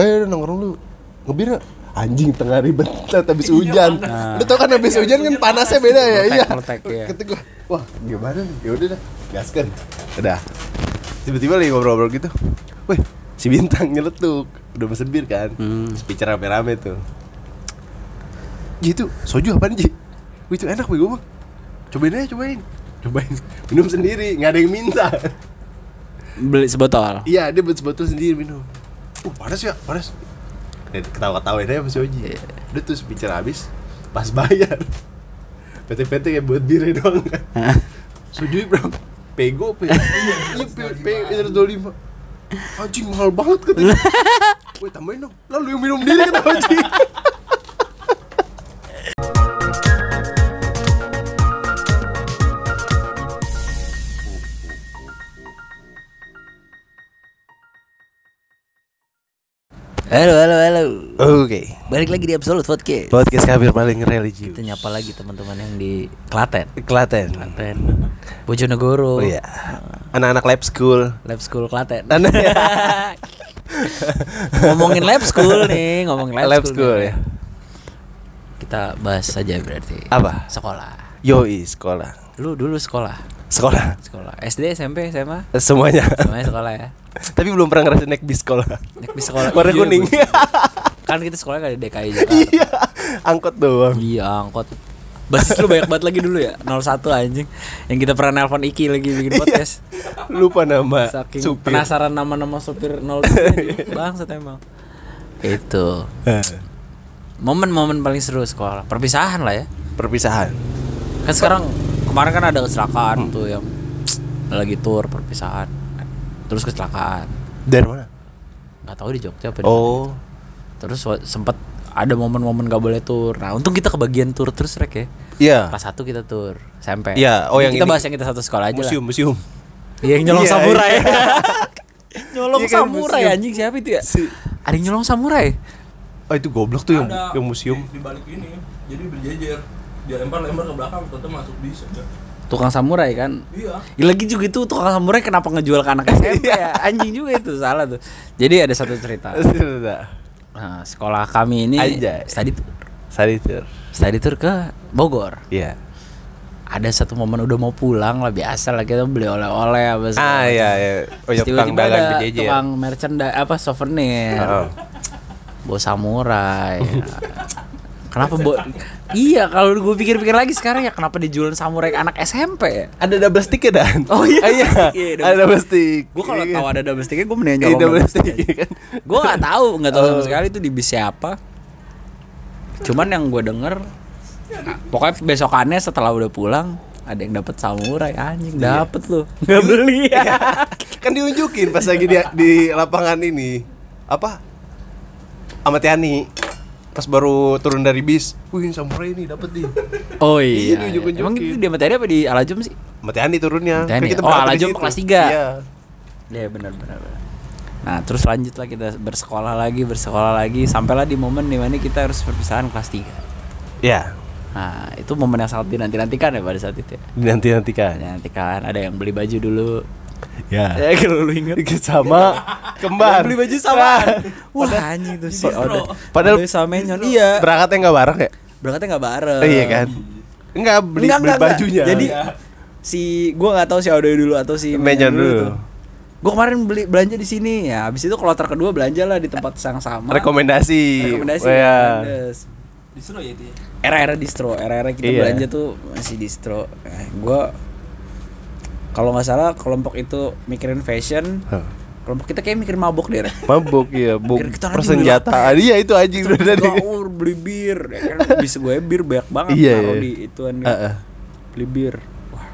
Eh nongkrong lu Ngebir? Anjing tengah ribet habis hujan. Lu tau kan habis hujan kan panasnya beda ya. Iya. iya. Kata gua, wah gimana? Ya udah dah, gaskan. Udah. Tiba-tiba lagi ngobrol-ngobrol gitu. Wih, si bintang nyeletuk. Udah mesen bir kan. Hmm. Speaker rame-rame tuh. Ji itu soju apaan Ji? Wih itu enak bego bang Cobain aja cobain Cobain Minum sendiri nggak ada yang minta Beli sebotol. Iya dia buat sebotol sendiri minum Uh panas ya panas. Ketawa-ketawain aja sama si Oji Udah tuh speaker habis Pas bayar. PT-PT kayak buat birnya doang. Kan Soju bro Pego pe. Iya pe Pe 125 Anjing mahal banget katanya. Wih tambahin dong. Lalu yang minum diri kata Oji Halo, halo, halo. Oke Balik lagi di Absolute Podcast. Podcast kabir paling religius Kita nyapa lagi teman-teman yang di Klaten. Klaten Klaten. Bojonegoro. Oh iya Anak-anak lab school Lab School Klaten. Ngomongin lab school nih, ngomongin lab, Lab school. school, nih. ya. Kita bahas saja berarti. Apa? Sekolah. Yoi sekolah Lu dulu sekolah. Sekolah? Sekolah. SD, SMP, SMA. Semuanya. Semuanya sekolah ya. Tapi belum pernah ngerasain naik bis sekolah. Naik bis sekolah. Warna Iya, kuning. Kan kita sekolah di DKI Jakarta. Iya. Angkot doang. Iya angkot. Basis lu banyak banget lagi dulu ya? 01 anjing. Yang kita pernah nelpon Iki lagi bikin podcast. Lupa nama Saking supir. penasaran nama-nama supir 02 Bangsat emang. Itu. Eh, Momen-momen paling seru sekolah. Perpisahan lah ya. Perpisahan. Kan sekarang Kemarin kan ada kecelakaan tuh yang Lagi tour perpisahan Terus kecelakaan Dari mana? Gak tahu di Jogja apa di mana Oh gitu. Terus sempet ada momen-momen gak boleh tour Nah untung kita kebagian tour terus Rek ya Iya Kelas 1 kita tour SMP Iya, oh, Jadi yang kita ini. bahas yang kita satu sekolah aja lah Museum Museum Iya yang nyolong Iya, samurai. iya. nyolong Iya kan, samurai museum. anjing siapa itu ya? Si- Ada yang nyolong samurai. Oh itu goblok tuh yang, Ada yang museum di, di balik ini jadi berjejer dia lempar-lempar ke belakang tetap masuk bisa Tukang samurai kan. iya Ya, lagi juga itu tukang samurai kenapa ngejual ke anak SMP ya? Anjing juga itu salah tuh. Jadi ada satu cerita. Nah, sekolah kami ini Anjay. study tour. Study tour Study tour ke Bogor. Iya Ada satu momen udah mau pulang lah biasa lah kita beli oleh-oleh apa segala Ah iya iya Oh ya tukang dagang ada berjejer tukang merchandise apa souvenir. Heeh. Bawa samurai. kenapa bo Iya, kalau gue pikir-pikir lagi sekarang ya kenapa dijual samurai anak SMP ya? Ada double stick ya Dan? Oh iya. Ah, iya Iya, double Ada double stick Gue kalau Iya. tahu ada double sticknya gue mendingan Iya nyolong double double stick stick. kan Gue nggak tahu, nggak tahu sama Oh. sekali itu di bis siapa. Cuman yang gue denger, pokoknya besokannya setelah udah pulang ada yang dapat samurai anjing Iya. dapet lu nggak beli ya Kan diunjukin pas lagi di, di lapangan ini Apa? Sama Tiani Pas baru turun dari bis Wih samurai ini dapet nih. Oh Iya, iya, iya. diunjuk-unjukin. emang itu di materi apa di Alajum sih? Tiani turunnya. Tiani. Kan kita Oh, Alajum kelas tiga. Iya. Iya benar benar. Nah terus lanjut lah kita bersekolah lagi bersekolah lagi. Sampailah di momen di mana kita harus perpisahan kelas 3 Iya. Nah itu momen yang sangat dinanti-nantikan ya pada saat itu ya? Dinanti-nantikan. Dinantikan. Ada yang beli baju dulu Ya Ya kalau lu inget Sama Kembar Beli baju sama Wah anjing tuh si Oda Padahal- Oda sama Menyon Iya Berangkatnya nggak bareng ya? Berangkatnya gak bareng iya kan? Enggak beli, Enggak, beli enggak, bajunya Jadi si gua nggak tahu si Oda dulu atau si Menyon dulu. tuh. Gua kemarin beli belanja di sini ya. Habis itu kloter kedua belanja lah di tempat yang sama. Rekomendasi rekomendasi Oh, iya. Andes. disuruh ya itu ya era-era distro era-era kita Iya. belanja tuh masih distro eh, gue kalau nggak salah kelompok itu mikirin fashion Hah. kelompok kita kayak mikirin mabok deh. Mabuk iya, kita nanti persenjataan. Iya itu anjing udah dari. gaur beli bir ya kan bisa gue bir banyak banget Iya, taruh iya. di ituan nih. Heeh. beli bir wah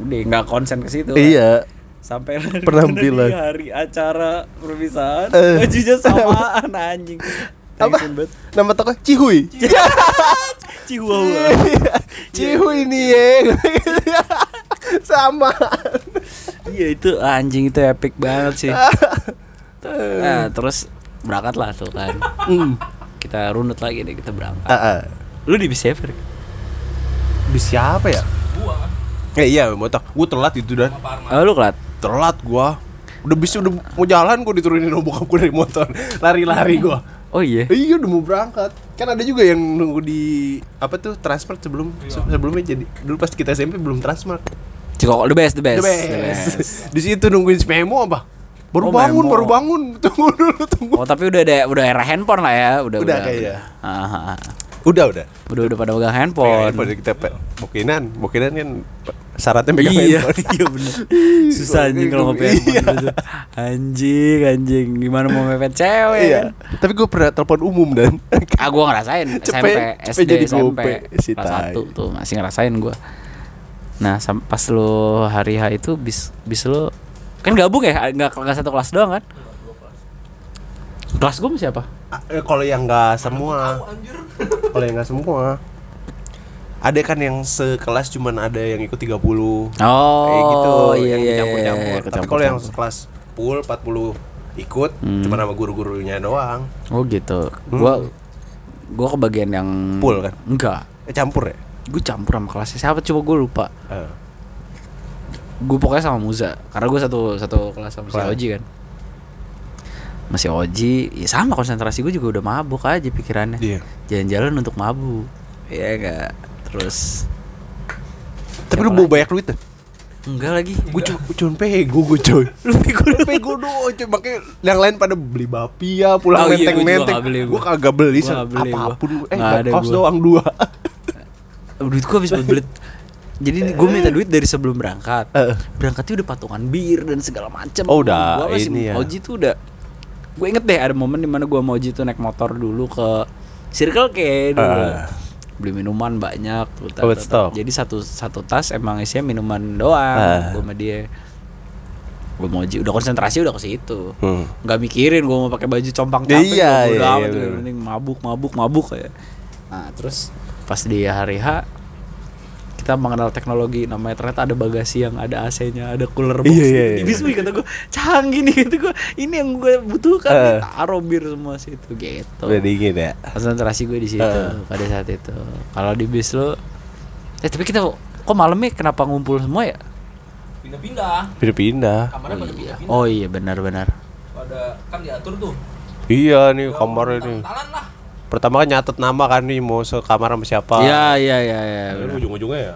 udah nggak konsen ke situ Iya. sampai Penampilan. di hari acara perpisahan Eh. bajunya samaan anjing Apa? Nama toko Cihui. Chihuahua Cihui nih ya. Sama. Iya itu anjing itu epic banget sih. nah, terus berangkat lah tuh kan. Hmm. Kita runut lagi deh kita berangkat. Heeh. Lu di bis siapa? Bis siapa ya? gua Eh iya, motor. Gua telat itu dan. Oh, lu kelat. Telat gua. Udah bisa udah mau jalan gue diturunin sama bokap dari motor. Lari-lari gue. Oh iya. Iya udah mau berangkat. Kan ada juga yang nunggu di apa tuh Transmart sebelum se- sebelumnya jadi dulu pas kita SMP belum Transmart. Cikokol the best, the best. The best. di situ nungguin si Memo apa? Baru Oh, bangun, Memo. baru bangun. Tunggu dulu, tunggu. Oh, tapi udah ada udah era handphone lah ya, udah Udah kayaknya. Ah, ah, ah. Udah, udah. Udah udah pada pegang Pegang handphone. handphone kita bokinan, bokinan kan syaratnya pegang iya, handphone. iya bener Susah anjing kalau ngopi Iya. handphone gitu. Anjing, anjing Gimana mau mepet cewek Iya. kan? Tapi gue pernah telepon umum dan Ah gue ngerasain Cepet- SMP, cepet SD, jadi SMP Kelas tai. 1 tuh masih ngerasain gue Nah pas lu hari H itu bis, bis lu Kan gabung ya, nggak nggak satu kelas doang kan? Kelas gue siapa? Eh, kalau yang nggak semua, kalau yang nggak semua, ada kan yang sekelas cuman ada yang ikut 30 Oh, kayak gitu iya, yang iya, campur-campur. iya, Tapi kalau yang sekelas full 40 ikut Hmm. cuma sama guru-gurunya doang. Oh gitu. Gua gua kebagian yang Full kan? Enggak. Eh, campur ya? Gue campur sama kelasnya siapa coba gue lupa. Eh. Gue pokoknya sama Muza karena gue satu satu kelas sama si Kelas. Oji kan. Masih Oji, ya sama konsentrasi gue juga udah mabuk aja pikirannya. Iya. Jalan-jalan untuk mabuk. Iya enggak. Terus Tapi lu bawa banyak duit tuh. enggak lagi. Gue cuma cuma pego gue coy. Lu pikir Gue pego doang coy. Makanya yang lain pada beli bapia, pulang Oh iya, menteng-menteng. Gue kagak beli Gua beli, apa pun. Eh, ada kaos doang dua. Duit gue habis buat beli jadi gue minta duit dari sebelum berangkat. Berangkatnya udah patungan bir dan segala macam Oh, udah, Gua ini ya. Oji tuh udah gue inget deh ada momen di mana gue mau Oji tuh naik motor dulu ke Circle K dulu. Eh. beli minuman banyak tuh Oh, buat stok. jadi satu satu tas emang isinya minuman doang Eh. gue sama dia. Gue mau Oji udah konsentrasi udah ke situ. Hmm. nggak mikirin gue mau pakai baju compang Iya, camping iya, udah iya, udah penting mabuk mabuk mabuk kayak nah terus pas di hari H kita mengenal teknologi namanya ternyata ada bagasi yang ada AC-nya ada cooler box Iya, gitu. iya, di iya. wih, kata gue canggih nih kata gue ini yang gue butuhkan Eh. taruh bir semua situ gitu Udah dingin ya. konsentrasi gue di situ Eh. pada saat itu kalau di bis lo eh tapi kita kok malamnya kenapa ngumpul semua ya Pindah-pindah. Pindah-pindah. Kamarnya oh iya pindah-pindah. oh iya benar-benar Pada kan diatur tuh. Iya nih kamarnya nih. Lah. Pertama kan nyatet nama kan nih mau sekamar sama siapa. iya iya iya iya Lalu benar. ujung-ujungnya ya.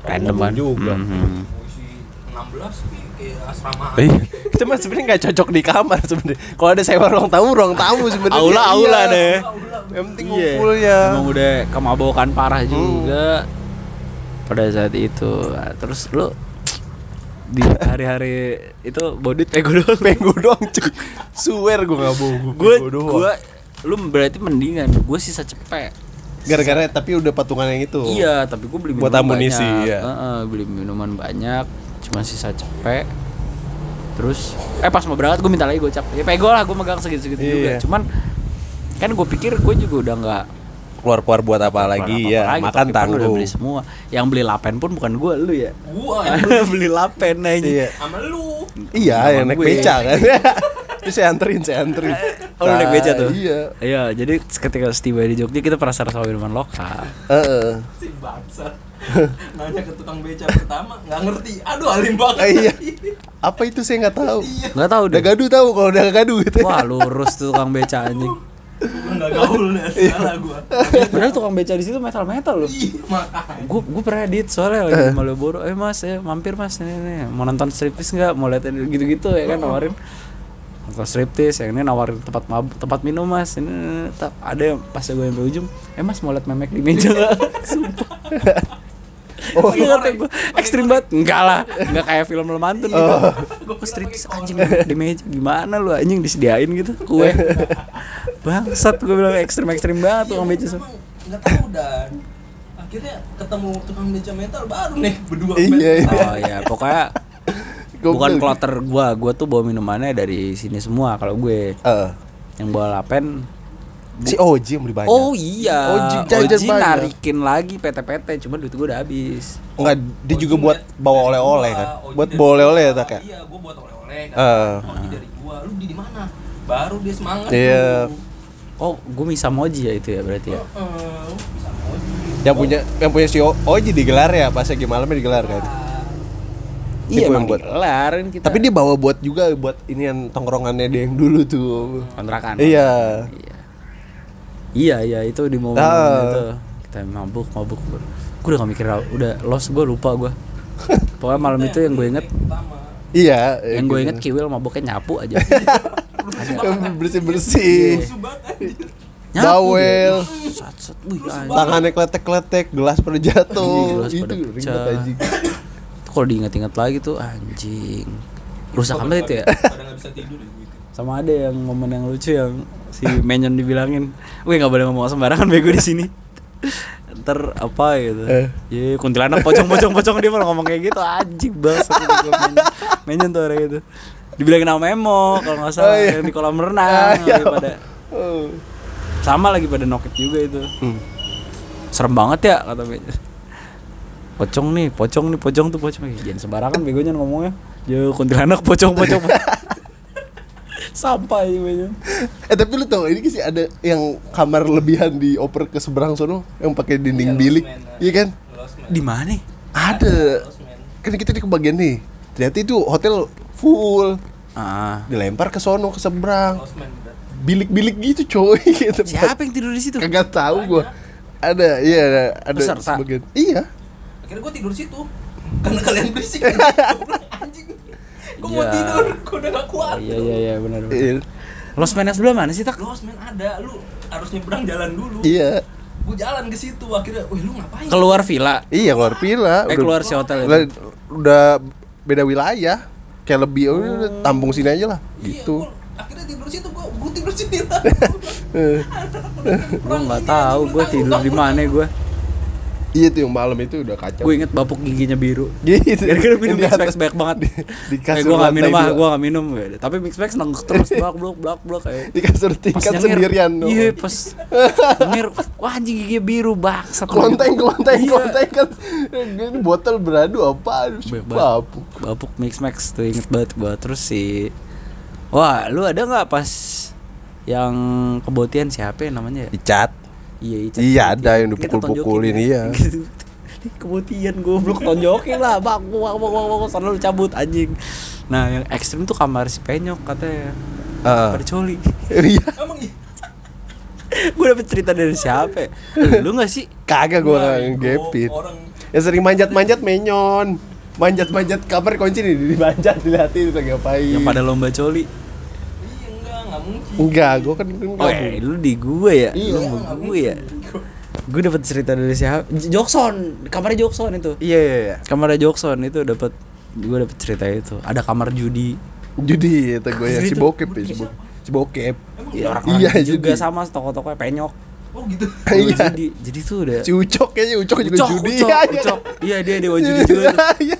random kan juga. Mhm. Mau isi 16 pi kayak asrama. Iya. Kita mah sebenarnya nggak cocok di kamar sebenarnya. Kalau ada sewa ruang tamu, ruang tamu sebenarnya. Aula, aula Iya. deh. Yang penting Iya. ngumpulnya. Emang udah kemabukan parah juga pada saat itu. Nah, terus lu di hari-hari itu bodit pego doang. Penggo doang cuy. Swear gue nggak bohong. Gue gue lu berarti mendingan gue sisa cepet. Gara-gara tapi udah patungan yang itu. Iya, tapi gue beli minuman Buat amunisi, banyak. iya. Heeh, beli minuman banyak, cuma sisa cepet. Terus eh pas mau berangkat gue minta lagi gocap. Ya pego lah gue megang segitu-segitu juga. Iya. Cuman kan gue pikir gue juga udah nggak Keluar-keluar buat apa lagi Apa-apa ya. lagi, Makan pun udah tanggung. beli semua. Yang beli lapen pun bukan gue lu ya. Gua beli lapen aja. Iya. Sama lu. Iya, yang naik beca kan. Terus saya anterin, saya anterin. Oh, lu naik beca tuh? Iya. Iya, jadi ketika tiba di Jogja kita pernah sama minuman lokal. Heeh. Si bangsat. Nanya ke tukang beca pertama nggak ngerti. Aduh alim banget. Eh, iya. Apa itu saya nggak tahu. Iya. Nggak tahu Udah deh. gaduh tahu kalau udah gaduh gitu. Wah, lurus tuh tukang beca anjing. Nggak gaul nih. Iya. Salah gua. Padahal tukang beca di situ metal-metal loh. Iya makanya. Gue gue pernah edit soalnya lagi di Malioboro. Eh mas, eh mampir mas, nih, nih, mau nonton striptease nggak? Mau lihat gitu-gitu ya kan nawarin nonton striptease yang ini nawarin tempat mab tempat minum mas ini, ini, ini. Ada yang pas gue sampai ujung eh mas mau lihat memek di meja nggak sumpah oh. Iya kata gue ekstrim banget. Enggak lah. Enggak kayak film lemantun gitu. Gue striptease anjing di meja gimana lu anjing disediain gitu kue. Bangsat gue bilang ekstrim ekstrim banget tuh Iya, beca emang nggak tahu dan. Akhirnya ketemu tukang beca metal baru nih berdua Iya, iya. oh iya. Pokoknya Gua bukan kloter gua. Gua tuh bawa minumannya dari sini semua kalau gue. Eh, yang bawa lapen si Oji yang beli banyak. oh iya Oji Oji, narikin lagi PT-PT cuma duit gua udah habis Enggak, dia juga buat bawa oleh-oleh kan. Oji Buat bawa oleh-oleh ya tak ya. Iya, gua buat oleh-oleh kan. Eh. Oji dari gua, lu di mana? Baru dia semangat. Iya. tuh. oh gua misa moji ya itu ya berarti ya Heeh, bisa Oji. Yang punya yang punya si Oji digelar ya pas lagi malamnya digelar kan. Iya Tipe emang buat. digelar kan kita Tapi dia bawa buat juga buat ini yang tongkrongannya dia yang dulu tuh. kontrakan Iya. iya iya iya itu di momen Ah. itu kita mabuk mabuk gue udah gak mikir udah lost gue lupa gue pokoknya malam itu yang gue inget. Iya. yang gue inget kiwil mabuknya nyapu aja bersih bersih. Anjir. Nyapu Bawel. dia. Sat, sat. Wih, anjing. Tangannya kletek-kletek, gelas pada Iya, jatuh. gelas itu ribet kalau diinget-inget lagi tuh anjing rusak amat itu ya Pada nggak bisa tidur ya. Sama ada yang momen yang lucu yang si Menyon dibilangin, "Wih nggak boleh ngomong sembarangan bego di sini." Ntar apa gitu. Eh. Ya kuntilanak pocong-pocong pocong dia malah ngomong kayak gitu anjing banget Menyon. Tuh orang itu. Dibilangin sama Memo kalau nggak salah Oh, iya. yang di kolam Ah, renang iya. lagi pada Oh. sama lagi pada noket juga itu. Hmm. Serem banget ya kata Menyon. Pocong nih, pocong nih, pocong tuh pocong. Ih, Jangan sembarangan begonya ngomongnya. Yo kuntilanak pocong pocong. Sampai Menyon. Eh tapi lu tau ini sih ada yang kamar lebihan di oper ke seberang sono yang pakai dinding Iya, bilik. Iya kan? Di mana? Ada. Man. Kan kita di kebagian nih. Ternyata itu hotel full. Ah. Dilempar ke sono ke seberang. Bilik-bilik gitu coy gitu. Siapa yang tidur di situ? Kagak tahu gua. Ada, iya ada, ada Peserta? sebagian. Iya. Akhirnya gue tidur situ karena kalian berisik. Gua Anjing. Gue mau Iya. tidur, gue udah gak kuat. Oh, iya iya iya benar benar. Iya. Los Menes sebelah mana sih tak? Lost Man ada, lu harus nyebrang jalan dulu. Iya. Gue jalan ke situ, akhirnya, wih lu ngapain? Keluar villa. Iya keluar villa. Eh udah- keluar si hotel itu. udah, udah beda wilayah. Kayak lebih oh, udah tampung sini aja lah. Iya, Gitu. gua akhirnya tidur situ, gue gue tidur sini lah. Eh, Gua nggak tahu gua tidur di mana gua. Iya tuh yang malam itu udah kacau. Gue inget bapuk giginya biru. Gitu. Gara-gara minum Mix atas- banyak banget. Di, di Eh, kasur gua nggak minum ah, gua nggak minum. Tapi Mix Max nengguk terus blak blak blak blak kayak. di kasur tingkat sendirian. Iya, pas nyengir, wah anjing giginya biru bangsat. Klonteng, klonteng, Iya. klonteng kan. Ini botol beradu apa? Bapuk. Bapuk Mix Max tuh inget banget gua terus si Wah, lu ada nggak pas yang kebotian siapa ya namanya ya? Dicat. Iya, Ica. Iya, ada yang dipukul-pukulin, ya. iya. Gitu. Kebotian goblok tonjokin lah, bak bak bak bak bak sana lu cabut anjing. Nah, yang ekstrim tuh kamar si Penyok katanya. Ah. Pada coli. Iya. Emang iya? gue dapet cerita dari siapa? ya? Lu nggak sih? Kagak Wah, gua yang gepit. Orang Yang sering manjat-manjat menyon. Manjat-manjat kamar kunci nih dimanjat dilihatin lagi ngapain. Yang pada lomba coli. Iya enggak, mungkin. Enggak, gua kan kan Oh, eh, lu di gue ya? Iya, Lu sama gue ya? Gue dapet cerita dari siapa? Jokson, kamarnya Jokson itu. Iya iya iya. Kamarnya Jokson itu dapat gue dapet cerita itu. Ada kamar judi. Judi itu gue ya si bokep ya si, bo si bokep. Ya, orang Iya, juga judi. sama toko-tokonya penyok. Oh gitu. Iya. Judi. Jadi tuh udah Si Ucok kayaknya Ucok juga Ucok, judi. Ucok, Iya, iya. Ucok. Iya dia dia judi juga. tuh. Iya.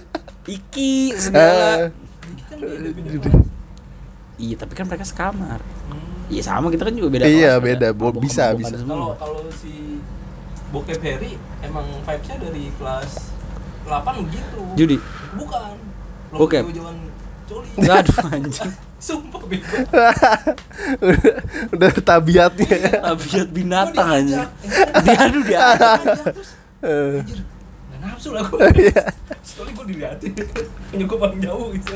Iki segala. Judi. Iya tapi kan mereka sekamar. Iya sama kita kan juga beda Iya, beda. Bo- bisa, bisa. semua. Kalau kalau si Bokep Harry emang vibes-nya dari kelas 8 begitu. Judi. Bukan. Bokep. Jauh-jauhan coli. Aduh anjing. Sumpah bego. udah, udah tabiatnya. Tabiat binatang diajak. Dia aduh dia. Eh, anjir, nggak nafsu lah gue. Iya. Soalnya gue diliatin. Punya gue paling jauh gitu.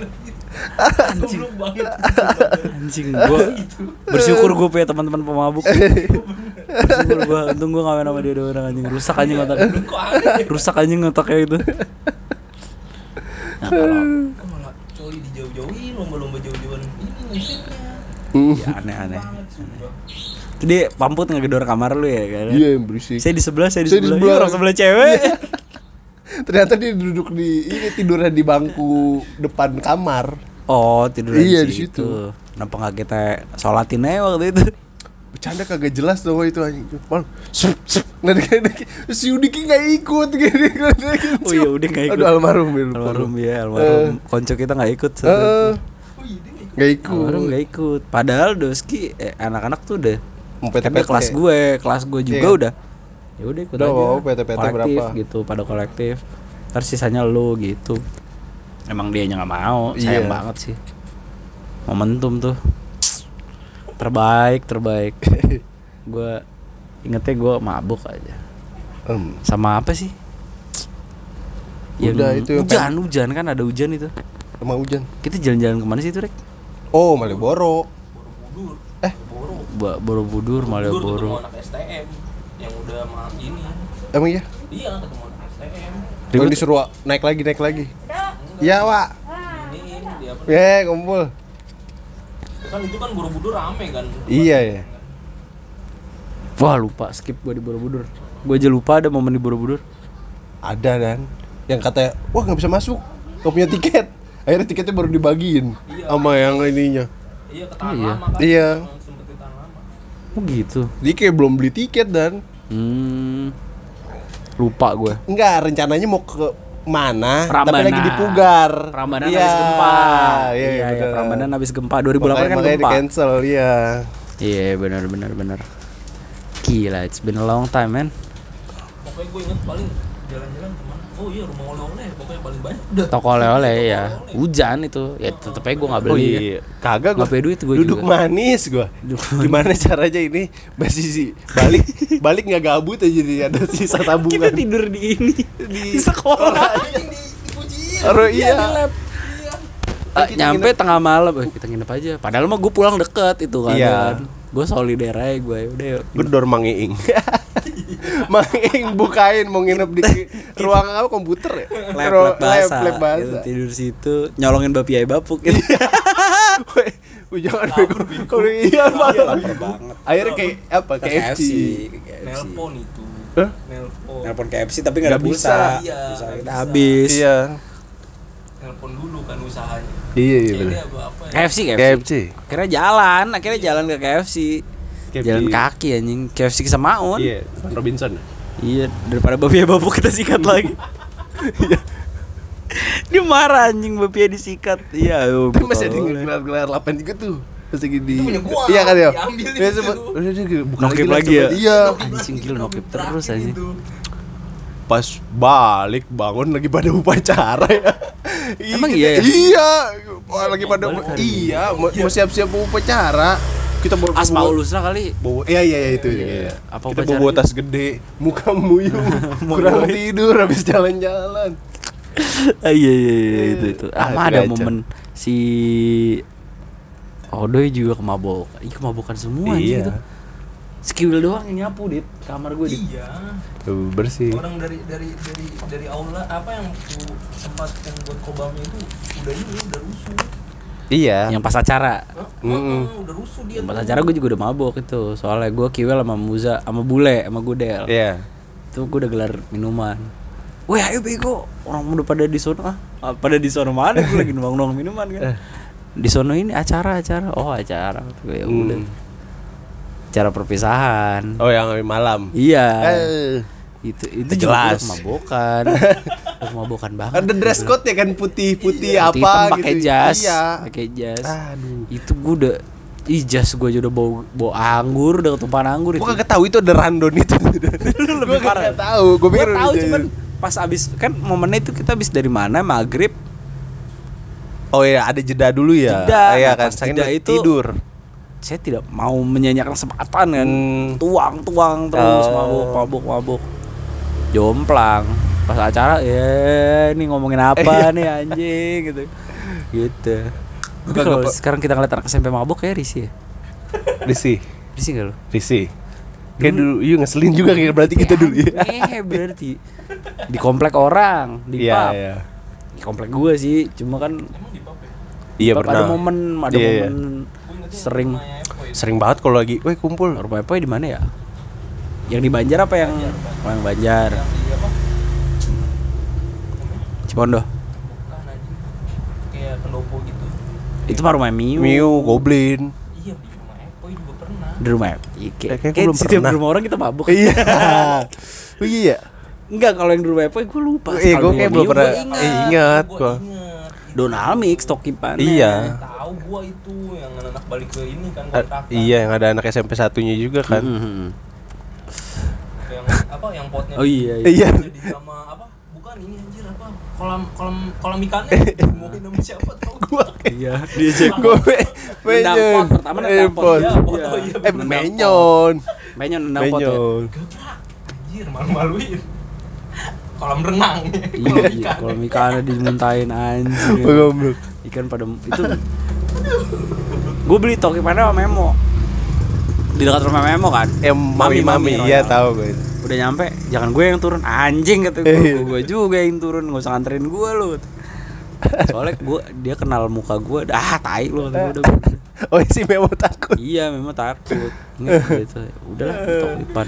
Anjing. Goblok banget. Anjing gua bersyukur gue punya teman-teman pemabuk. bersyukur gua untung gua ngamen sama dia orang anjing rusak anjing otak. Kok aneh? Rusak anjing otaknya itu. Nah, kalau Kok malah coli dijauh-jauhin, lomba-lomba jauh-jauhan ini ngintipnya. Hmm. ya aneh-aneh. Dia pamput ngegedor kamar lu ya kan? Iya, yang berisik. Saya di sebelah, saya di Saya di sebelah. sebelah. Iya, orang sebelah cewek. Ternyata dia duduk di ini tidurnya di bangku depan kamar. Oh, tidur Iya, di situ. Kenapa nggak kita sholatin aja waktu itu? Bercanda kagak jelas tuh itu anjing. Mal, sup, sup. Dia- si Udiki nggak ikut gini. Oh iya, udah nggak ikut. Aduh almarhum ya. Almarhum ya, almarhum. Konco kita nggak ikut. saat itu. Eh, Oh iya, dia nggak ikut. nggak ikut. Almarhum nggak ikut. Padahal Doski eh, anak-anak tuh udah Mau Tapi kelas gue, kelas gue juga Iya. udah. Ya udah ikut Udah, aja. mau PT-PT kolektif berapa? gitu, pada kolektif. Terus sisanya lu gitu. Emang dia nggak mau, sayang Iya. banget sih. Momentum tuh. Terbaik, terbaik. gue ingetnya gue mabuk aja. Em, Sama apa sih? Yang Udah, itu yang hujan, hujan kan ada hujan itu. Emang hujan. Kita jalan-jalan ke mana sih itu, Rek? Oh, Malioboro. Borobudur Eh. Borobudur, Borobudur Malioboro. Udah ma ini Emang iya? iya ketemu STM Ribet. disuruh naik lagi, naik lagi. Iya, Pak. iniin dia Eh, kumpul. kan itu kan Borobudur rame kan Iya ya. Wah, lupa skip gua di Borobudur. Gua aja lupa ada momen di Borobudur. Ada dan yang katanya, wah nggak bisa masuk, nggak punya tiket. Akhirnya tiketnya baru dibagiin Iya. sama yang ininya. iya ke Iya. lama kan Iya. Oh gitu. Dia kayak belum beli tiket dan Hmm. Lupa gue. enggak rencananya mau ke mana tapi Prambanan. lagi di Pugar. Prambanan Iya, habis gempa. Iya, iya, iya, bener. Prambanan habis gempa 2008 kan Makanya- makanya gempa. di cancel, iya. Iya, benar benar benar. Gila, it's been a long time, man. pokoknya gue inget paling jalan-jalan oh iya rumah oleh-oleh pokoknya paling banyak udah Toko oleh-oleh ya. Hujan itu. Ya tetep aja gue nggak beli. Oh ya. iya, kagak punya duit gua Duduk juga. manis gua. Duduk Gimana caranya ini masih sih balik balik nggak gabut aja jadi ada sisa Kita tabungan. tidur di ini di di sekolah. Oh Iya, iya. di lab. Eh, Kita nyampe nginep. tengah malam, eh, kita nginep aja. Padahal mah gue pulang deket itu kan. Iya. kan. Gue solider aja gue. Udah yuk. Gedor Mang Iing. Mang Iing bukain mau nginep di ruang apa komputer ya? lab Ru- lab bahasa, lab bahasa. Gitu, tidur situ nyolongin bapi ayah bapuk gitu. Jangan bego. Kalau iya malah. banget. Akhirnya kayak apa? Ke KFC. nelpon itu Hah? nelpon Nelpon KFC tapi nggak ada Nggak pulsa. bisa. Iya, Pulsa nggak kita bisa. habis. Iya. nelpon dulu kan usahanya Iya iya ya KFC, KFC. KFC. Akhirnya jalan, akhirnya jalan ke KFC. KFC. Jalan kaki anjing, KFC ke Samaun. Iya, Van Robinson. Iya, daripada babi ayah bapuk kita sikat lagi. Iya. Dia marah anjing babi ayah disikat. Iya. Tapi masih ada gelar-gelar 8 juga tuh. Masih di Itu punya gua, Iya kan ya? diambil Iya, itu. sempet- udah dia buka Nokip lagi ya? Iya. Anjing gila nokip terus anjing. itu. Pas balik bangun lagi pada upacara ya. Emang kita- iya ya? Iya, lagi pada iya, mau mau siap-siap mau upacara. Kita bawa Asma bawa- ulusna kali. bawa iya iya iya, itu Iya, iya. iya. Apa kita bawa tas gede, muka muyung, kurang tidur habis jalan-jalan. Ah, iya iya iya itu itu. Ah, Ah, ada momen si Odoy juga kemabok. Ih, kemabokan semua Iya. itu. Skill doang yang nyapu dit kamar gue dit. iya Tuh, bersih. orang dari dari dari dari aula apa yang tempat yang buat kobamnya itu udah ini udah rusuh Iya. Yang pas acara. Mm-mm. Heeh, udah rusuh dia Yang pas acara gue juga udah mabok itu. Soalnya gue kiwel sama Muza sama Bule sama Gudel. Iya. Itu gue udah gelar minuman. Weh ayo bego Orang udah pada di sono ah. Pada di sono mana gue lagi nuang-nuang minuman kan Di sono ini acara-acara Oh acara Gue ya udah Hmm. Acara perpisahan Oh, yang malam. Iya Eh. Itu itu Jelas. juga kemabokan banget Ada dress code ya kan putih-putih Putih apa hitam gitu. pakai jas Iya. pakai jas Aduh. itu gue udah Ih jas gue aja udah bau, bau anggur Udah ketumpahan anggur itu kagak tahu itu ada randon itu. parah. kagak tahu. Gue pikir tahu cuman pas abis kan momennya itu kita abis dari mana maghrib Oh iya, ada jeda dulu ya. Jeda. Iya Nah, kan, pas jeda itu- tidur. saya tidak mau menyanyikan kesempatan kan Hmm. tuang tuang terus Oh. mabuk mabuk mabuk jomplang pas acara ya ini ngomongin apa nih anjing? Gitu. Gitu. Tapi kalau sekarang kita ngeliat anak SMP mabuk kayak risih ya? Risi, risih gak lo Risi. Kayak dulu, iya ngeselin juga kayak berarti kita dulu ya. eh berarti. Di komplek orang di Iya, pub. iya. di komplek gue sih cuma kan emang di pub ya? Iya pernah. ada momen ada Iya, iya. momen ingetnya sering itu. Sering banget kalau lagi, weh kumpul. rumah apa di mana ya? Yang di Banjar apa yang? Oh, yang Banjar. Yang di apa Cipondo bukan anjing kayak pendopo gitu itu mah rumah Miu Miu, Goblin. iya di rumah Epo juga pernah di rumah Iya, Eh, kayak, kayak kayak belum setiap pernah. di rumah orang kita mabuk Iya. Oh iya. enggak kalau yang di rumah Epo gue lupa Iya, gue kayak belum pernah gua ingat. eh, ingat gua inget Donald Mix Tokipan Iya. tahu gua itu yang anak balik ke ini kan A- kontrakan iya, yang ada anak SMP satunya juga kan. yang apa yang potnya oh iya, iya. Iya. jadi sama apa bukan ini anjir apa? Kolam kolam kolam ikannya? Mau nama siapa tau? Gua iya dia cek. Gue Nendang menyon. pertama nendang pot. Eh menyon. Menyon nendang pot ya. Anjir malu-maluin. Kolam renang. Iya iya kalau ikan dimuntahin anjing Oh, goblok. ikan pada itu gue beli toki pada sama Memo. Di dekat rumah Memo kan? Yang mami mami, Royal. iya tahu gue. Udah nyampe jangan gue yang turun anjing kata Iya. gue gue juga yang turun nggak usah nganterin gue lu soalnya gue dia kenal muka gue ah tai lu kata gue udah Oh si Memo takut. iya memang takut nggak gitu udahlah tok depan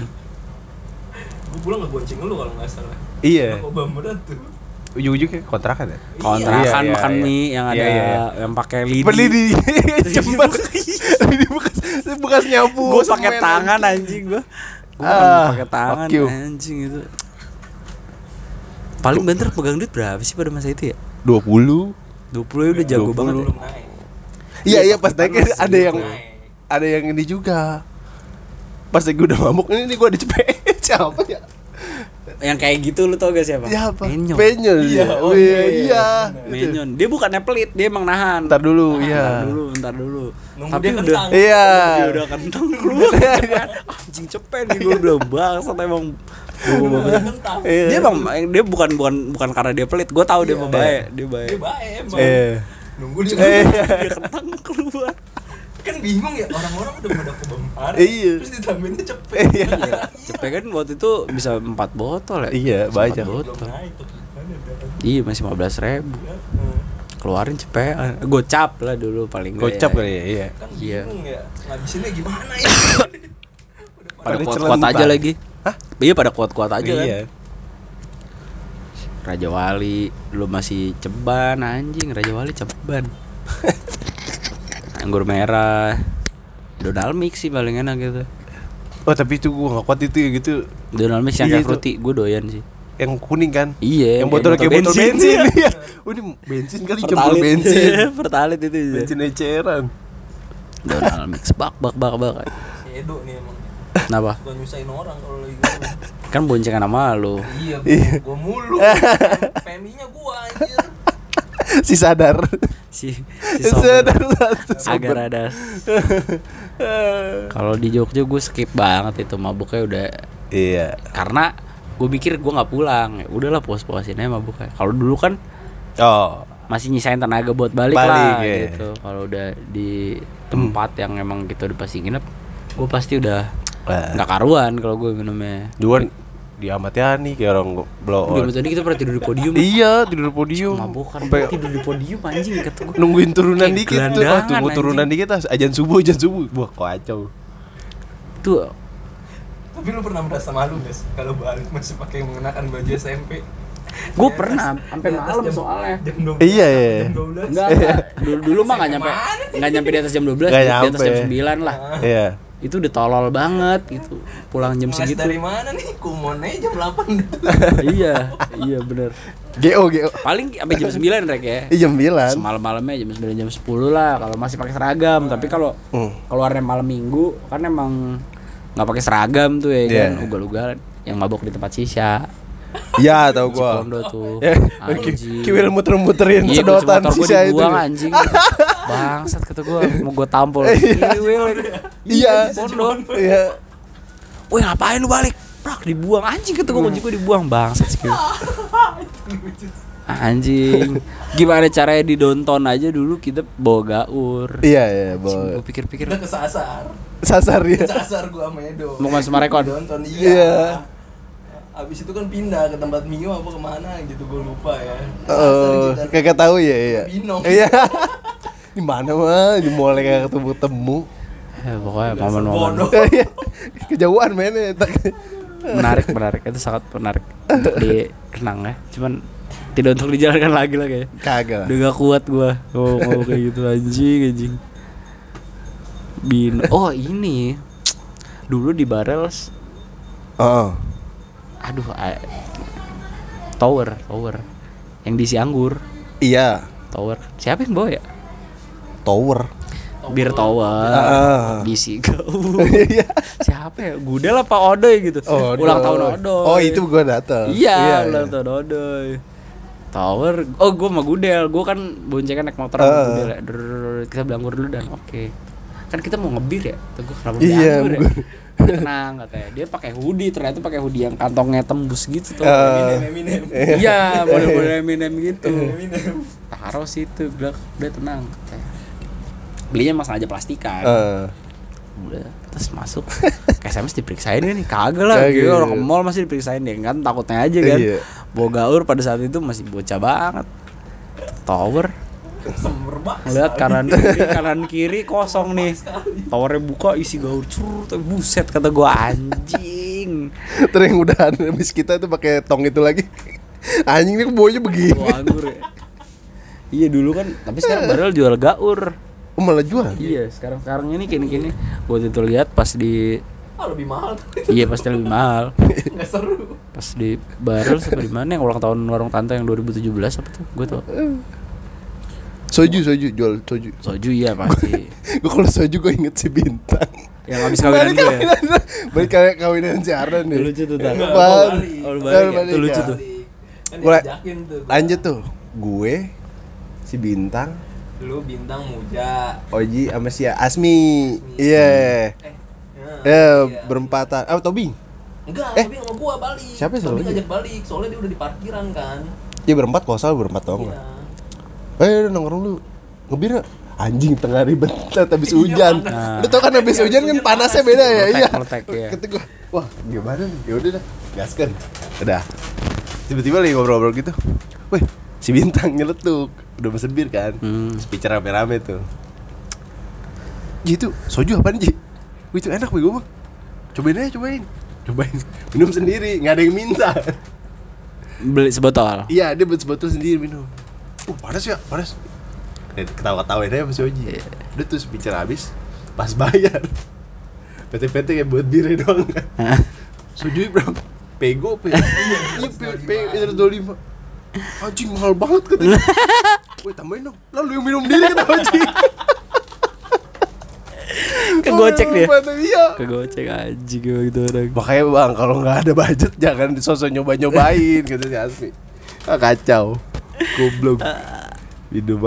gue pulang gak gonceng lu kalau nggak salah Iya. kok berat tuh Ujung-ujungnya kontrakan ya. kontrakan Iya, iya, makan iya. mie yang ada Iya, iya. yang pakai lidi Beli di Jember. di bekas bekas nyapu. gue pakai tangan anjing. anjing gue gue Ah, pakai tangan anjing itu paling banter pegang duit berapa sih pada masa itu ya 20. 20 ya udah jago 20. banget ya. belum naik Iya iya pas naik Panas ada yang naik ada yang ini juga. Pas gue udah mabuk ini nih gue dicepet siapa ya? Yang kayak gitu lu tau gak siapa? Siapa? Menyon Penyon. Iya, Iya, oh iya, iya, iya. iya. Menyon dia bukannya pelit dia emang nahan Ntar dulu, Bentar iya. dulu bentar dulu Nunggu tapi dia udah kentang. Iya. dia udah kentang keluar anjing cepet nih gue udah bangsat emang Iya. dia emang dia bukan bukan bukan karena dia pelit gue tahu dia mau baik dia baik dia baik emang Eh. nunggu dia dia kentang keluar kan bingung ya orang-orang udah pada ke bempar Iya. terus ditambahinnya cepet Iya. cepet kan waktu itu bisa 4 botol ya Iya, banyak. empat botol gimana dah. iya masih 15 ribu Hmm. keluarin cepet gocap lah dulu paling Gocap ya. kali ya, iya. kan Iya. bingung ya ngabisinnya gimana ya pada Pada kuat-kuat aja lagi Hah? iya pada kuat-kuat aja kan Iya. Raja Wali lu masih ceban anjing Raja Wali ceban anggur merah. Donald Mix sih paling enak gitu. Oh tapi itu gue gak kuat itu ya gitu. Donald Mix yang Iya, fruity gue doyan sih. Yang kuning kan? Iya Yang botol kayak botol bensin. Iya. Oh ini bensin kali Pertalit. bensin. Pertalit itu ya. Bensin eceran. Donald Mix bak bak bak bak. Si Edo nih emang. Kenapa? suka nyusahin orang kalau lagi ngomong Kan boncengan sama lu. Iya Iya. gua, gua mulu PMI-nya gua anjir. Si sadar Si, si Agar ada Kalau di Jogja gue skip banget itu mabuknya udah Iya. karena gue pikir gue nggak pulang. Ya udahlah puas-puasin aja mabuknya. Kalau dulu kan Oh. masih nyisain tenaga buat balik, Balik, lah iya. gitu. Kalau udah di tempat yang emang gitu udah pasti nginep gue pasti udah Wah. nggak karuan kalau gue minumnya. Duluan diamat ya nih kayak orang blow udah on tadi kita pernah tidur di podium Iya tidur podium mabukan Sampai tidur di podium anjing kata gue nungguin turunan Kayak dikit tuh oh, gelandangan, tunggu anjing. turunan dikit ah ajan subuh ajan subuh wah kacau tuh tapi lu pernah merasa malu guys kalau balik masih pakai mengenakan baju SMP gue pernah sampai Di atas malam jam- soalnya jam 12 Iya, iya. jam 12 Enggak, enggak. Dulu, dulu mah nggak nyampe Mana nih? nggak nyampe di atas jam 12, Nggak di atas jam nyampe. 9 lah. Iya Itu udah tolol banget gitu. Pulang jam Ngeles segitu. dari mana nih kumonnya jam 8 iya, iya bener GO GO Paling sampai jam 9 rek ya. Iya jam 9 Semalam-malamnya jam 9 jam 10 lah kalau masih pakai seragam. Tapi kalau Hmm. keluarnya malam Minggu kan emang nggak pakai seragam tuh ya kan, Iya. ugal-ugal yang mabok di tempat sisa. Iya tau gua Cipondo tuh. Ya, Anjing. Kiwil muter-muterin Iya, sedotan sisa itu dibuang anjing. Bangsat kata gue, mau gue tampol. Kiwil. Iya Cipondo. Iya Woi ngapain lu balik? Prak dibuang anjing kata gue kunci gue dibuang bangsat sih. Anjing. Gimana caranya di downtown aja dulu kita bawa gaur. Iya iya bawa Gue pikir-pikir Udah kesasar Sasar ya Kesasar gua sama Edo mau masuk Marekon. Nonton Iya. iya Abis itu kan pindah ke tempat Mio apa ke mana gitu gue lupa ya Oh, kita. kagak tahu ya iya. Binong. Iya. Di mana mah di mall kagak ketemu temu. Ya, pokoknya momen-momen Bodoh Iya. Kejauhan mainnya. tak- menarik menarik itu sangat menarik untuk dikenang ya. Cuman tidak untuk dijalankan lagi lah kayak. Kagak. Udah gak kuat gua ngomong, ngomong kayak gitu anjing anjing. Bin Oh ini Dulu di Barrels Oh. Aduh a- Tower Tower Yang diisi anggur Iya. Tower Siapa yang bawa ya? Tower. Bir Tower. Iya. Siapa ya? Gudel apa Odoy gitu. Oh, Ulang tahun Odoy. Odoy Oh, itu gua datang. Iya, ulang tahun Odoy. Tower. Oh gue sama Gudel Gue kan boncengan naik motor sama Ah. Gudel ya. Kita bilang dulu dan oke. Kan kita mau ngebir ya? Tuh gue kenapa Iya, ya tenang katanya. Dia pakai hoodie ternyata pakai hoodie yang kantongnya tembus gitu tuh. Eh, Eminem iya model-model Eminem gitu. Eminem taruh situ bilang udah tenang katanya. Belinya emang sengaja plastikan eh, udah terus masuk. Ke SMS diperiksain nih kagak lah. Gitu orang ke mall masih diperiksain deh kan takutnya aja kan Iya. bawa gaur pada saat itu masih bocah banget. Tower. Ngeliat kanan kiri kanan kiri kosong nih. Towernya buka isi gaur curut tapi buset kata gua anjing. Terus yang udah habis kita tuh pakai tong itu lagi. Anjing ini baunya begini. Ya. Iya dulu kan tapi sekarang padahal jual gaur Oh, malah jual. iya sekarang sekarang ini kini kini gua itu lihat pas di Ah lebih mahal iya pasti lebih mahal Nggak seru pas di barrel sampai di mana yang ulang tahun warung tante yang 2017 apa tuh gue tuh Soju, soju, jual soju. soju iya pasti Gue kalau soju gue inget si bintang. yang habis kawinan gue ya Balik kayak kawinan si Ardan nih. lucu tuh tak. Oh, lu balik ya? balik Tuh lucu ya. tuh. Kan diajakin tuh Lanjut tuh. Gue si bintang, Lu bintang muja Oji sama si Asmi. Iya. Eh Ya, berempatan. Ah, Tobing. Enggak, Eh. tapi sama gua balik Siapa sih lagi? ngajak balik, soalnya dia udah di parkiran kan Dia berempat kalau salah berempat dong. Iya Eh, nongkrong lu. Ngebir nggak? Anjing tengah ribet habis hujan. panas. Lu tau kan habis hujan kan panasnya beda ya? Meletek, Iya. iya. Gua, wah gimana nih? Ya udah dah, gaskan. Udah. Tiba-tiba lagi ngobrol-ngobrol gitu. Weh, si bintang nyeletuk. Udah mesen bir kan. Hmm. Speaker rame-rame tuh. Ji itu soju apaan Ji? Wih itu enak bego bang Cobain aja cobain. Cobain. Minum sendiri Nggak ada yang minta. Beli sebotol? Iya dia buat sebotol sendiri minum. Uh panas ya panas. Eh, Ketawa-ketawain aja sama si Oji. Udah tuh speaker habis Pas bayar. PT-PT kayak buat birnya doang. Kan Soju bro Pego pe. Iya pe Pe Itu lima. Anjing mahal banget katanya Wih tambahin dong Lalu yang minum diri kata Oji kegocek dia Iya kegocek anjing gitu orang Makanya bang kalau nggak ada budget jangan sosok nyoba nyobain gitu si Asmi. Ah, kacau. Goblok. Hidup